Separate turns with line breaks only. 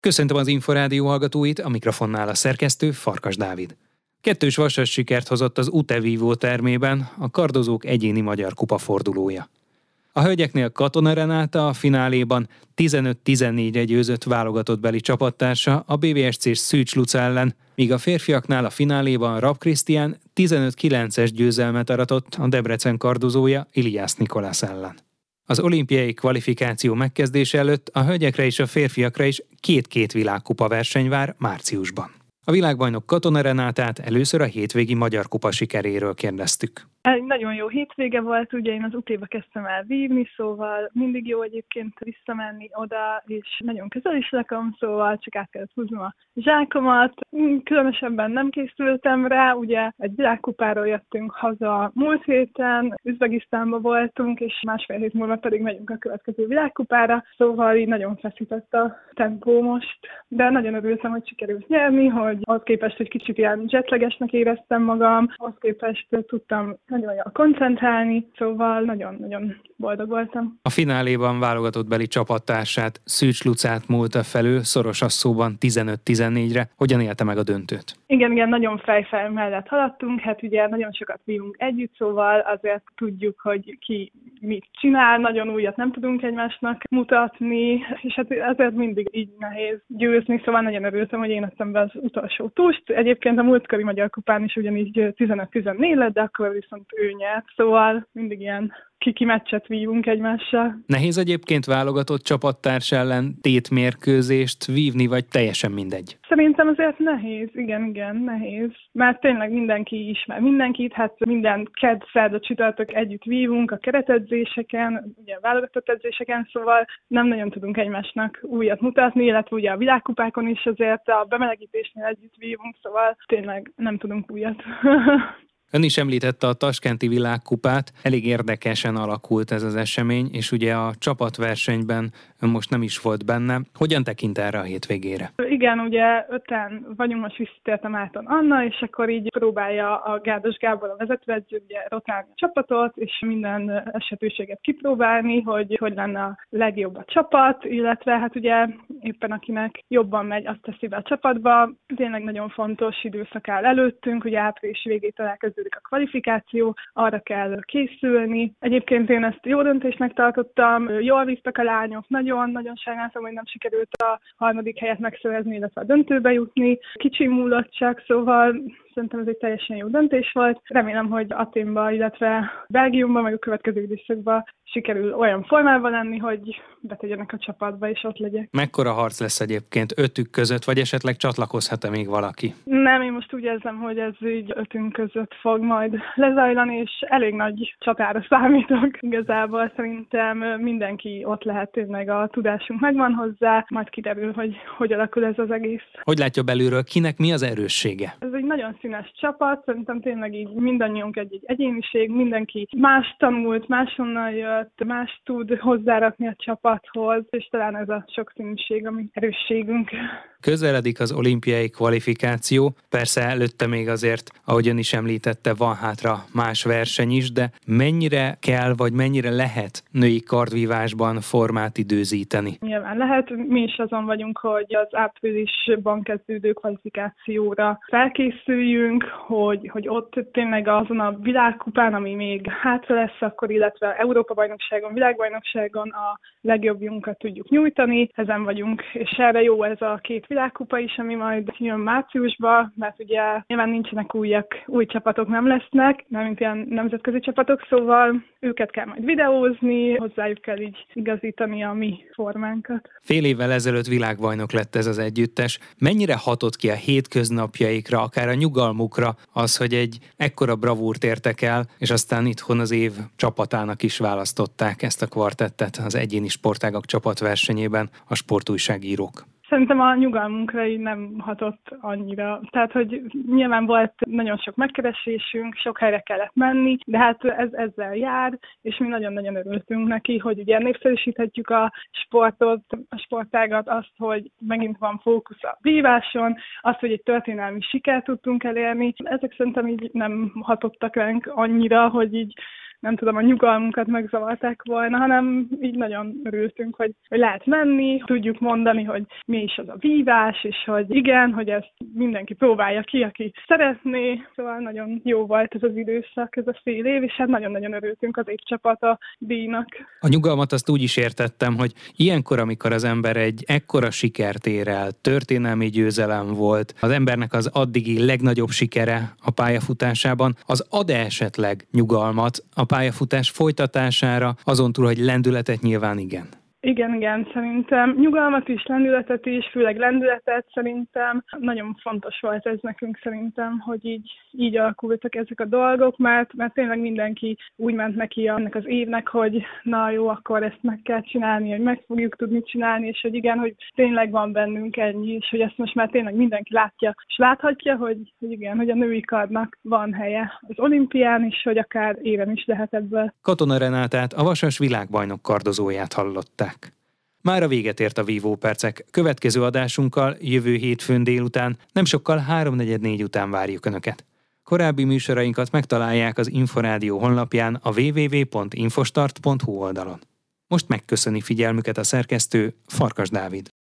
Köszöntöm az Inforádió hallgatóit, a mikrofonnál a szerkesztő Farkas Dávid. Kettős vasas sikert hozott az Utevívó termében a kardozók egyéni magyar kupa fordulója. A hölgyeknél Katona Renáta a fináléban 15-14-re győzött válogatott beli csapattársa a BVSC-s Szűcs Luca ellen, míg a férfiaknál a fináléban Rab Krisztián 15-9-es győzelmet aratott a Debrecen kardozója Iliász Nikolász ellen. Az olimpiai kvalifikáció megkezdése előtt a hölgyekre és a férfiakra is két-két világkupa verseny vár márciusban. A világbajnok Katona Renátát először a hétvégi Magyar Kupa sikeréről kérdeztük.
Egy nagyon jó hétvége volt, ugye én az utéba kezdtem el vívni, szóval mindig jó egyébként visszamenni oda, és nagyon közel is lakom, szóval csak át kellett húznom a zsákomat. Különösebben nem készültem rá, ugye egy világkupáról jöttünk haza múlt héten, Üzbegisztánba voltunk, és másfél hét múlva pedig megyünk a következő világkupára, szóval így nagyon feszített a tempó most, de nagyon örültem, hogy sikerült nyerni, hogy az képest, hogy kicsit ilyen jetlegesnek éreztem magam, az képest tudtam nagyon jól koncentrálni, szóval nagyon-nagyon boldog voltam.
A fináléban válogatott beli csapattársát Szűcs Lucát múlta felül szoros asszóban 15-14-re. Hogyan élte meg a döntőt?
Igen, igen, nagyon fejfel mellett haladtunk, hát ugye nagyon sokat vívunk együtt, szóval azért tudjuk, hogy ki mit csinál, nagyon újat nem tudunk egymásnak mutatni, és hát azért mindig így nehéz győzni, szóval nagyon örültem, hogy én ettem be az utolsó túst. Egyébként a múltkori Magyar Kupán is ugyanígy 15-14 lett, de akkor viszont ő nyert, szóval mindig ilyen kiki meccset vívunk egymással.
Nehéz egyébként válogatott csapattárs ellen tétmérkőzést vívni, vagy teljesen mindegy?
Szerintem azért nehéz, igen, igen, nehéz. Mert tényleg mindenki ismer mindenkit, hát minden kedd, szerda, csütörtök együtt vívunk a keretedzéseken, ugye válogatott edzéseken, szóval nem nagyon tudunk egymásnak újat mutatni, illetve ugye a világkupákon is azért a bemelegítésnél együtt vívunk, szóval tényleg nem tudunk újat.
Ön is említette a Taskenti világkupát, elég érdekesen alakult ez az esemény, és ugye a csapatversenyben most nem is volt benne. Hogyan tekint erre a hétvégére?
Igen, ugye öten vagyunk, most visszatértem áton Anna, és akkor így próbálja a Gádos Gábor a vezetőedző, ugye rotálni a csapatot, és minden esetőséget kipróbálni, hogy hogy lenne a legjobb a csapat, illetve hát ugye éppen akinek jobban megy, azt teszi be a csapatba. Tényleg nagyon fontos időszak áll előttünk, ugye április végétől elkezdő kezdődik a kvalifikáció, arra kell készülni. Egyébként én ezt jó döntésnek tartottam, jól visztak a lányok, nagyon-nagyon sajnáltam, hogy nem sikerült a harmadik helyet megszerezni, illetve a döntőbe jutni. Kicsi csak, szóval Szerintem ez egy teljesen jó döntés volt. Remélem, hogy Aténba, illetve Belgiumban, vagy a következő időszakban sikerül olyan formában lenni, hogy betegyenek a csapatba, és ott legyek.
Mekkora harc lesz egyébként ötük között, vagy esetleg csatlakozhat-e még valaki?
Nem, én most úgy érzem, hogy ez így ötünk között fog majd lezajlani, és elég nagy csatára számítok. Igazából szerintem mindenki ott lehet, tényleg a tudásunk megvan hozzá, majd kiderül, hogy hogy alakul ez az egész.
Hogy látja belülről, kinek mi az erőssége?
Ez egy nagyon színes csapat, szerintem tényleg így mindannyiunk egy, egy egyéniség, mindenki más tanult, máshonnan jött, más tud hozzárakni a csapathoz, és talán ez a sokszínűség, ami erősségünk.
Közeledik az olimpiai kvalifikáció, persze előtte még azért, ahogy ön is említette, van hátra más verseny is, de mennyire kell, vagy mennyire lehet női kardvívásban formát időzíteni?
Nyilván lehet, mi is azon vagyunk, hogy az áprilisban kezdődő kvalifikációra felkészüljünk, hogy, hogy ott tényleg azon a világkupán, ami még hátra lesz akkor, illetve Európa-bajnokságon, világbajnokságon a legjobbjunkat tudjuk nyújtani. Ezen vagyunk, és erre jó ez a két világkupa is, ami majd jön márciusban, mert ugye nyilván nincsenek újak, új csapatok nem lesznek, nem mint ilyen nemzetközi csapatok, szóval őket kell majd videózni, hozzájuk kell így igazítani a mi formánkat.
Fél évvel ezelőtt világbajnok lett ez az együttes. Mennyire hatott ki a hétköznapjaikra, akár a nyugalmukra az, hogy egy ekkora bravúrt értek el, és aztán itthon az év csapatának is választották ezt a kvartettet az egyéni sportágak csapatversenyében a sportújságírók?
Szerintem a nyugalmunkra így nem hatott annyira. Tehát, hogy nyilván volt nagyon sok megkeresésünk, sok helyre kellett menni, de hát ez ezzel jár, és mi nagyon-nagyon örültünk neki, hogy ugye népszerűsíthetjük a sportot, a sportágat, azt, hogy megint van fókusz a víváson, azt, hogy egy történelmi sikert tudtunk elérni. Ezek szerintem így nem hatottak ránk annyira, hogy így nem tudom, a nyugalmunkat megzavarták volna, hanem így nagyon örültünk, hogy, hogy lehet menni, tudjuk mondani, hogy mi is az a vívás, és hogy igen, hogy ezt mindenki próbálja ki, aki szeretné. Szóval nagyon jó volt ez az időszak, ez a fél év, és hát nagyon-nagyon örültünk az évcsapata díjnak.
A nyugalmat azt úgy is értettem, hogy ilyenkor, amikor az ember egy ekkora sikert ér el, történelmi győzelem volt, az embernek az addigi legnagyobb sikere a pályafutásában, az ad esetleg nyugalmat a pályafutás folytatására, azon túl, hogy lendületet nyilván igen.
Igen, igen, szerintem nyugalmat is, lendületet is, főleg lendületet szerintem. Nagyon fontos volt ez nekünk szerintem, hogy így, így alakultak ezek a dolgok, mert, mert tényleg mindenki úgy ment neki ennek az évnek, hogy na jó, akkor ezt meg kell csinálni, hogy meg fogjuk tudni csinálni, és hogy igen, hogy tényleg van bennünk ennyi, és hogy ezt most már tényleg mindenki látja, és láthatja, hogy, hogy igen, hogy a női kardnak van helye az olimpián, és hogy akár éven is lehet ebből.
Katona Renátát, a Vasas világbajnok kardozóját hallották. Már a véget ért a Vívó Percek. Következő adásunkkal jövő hétfőn délután, nem sokkal 3.44 után várjuk Önöket. Korábbi műsorainkat megtalálják az Inforádió honlapján a www.infostart.hu oldalon. Most megköszöni figyelmüket a szerkesztő Farkas Dávid.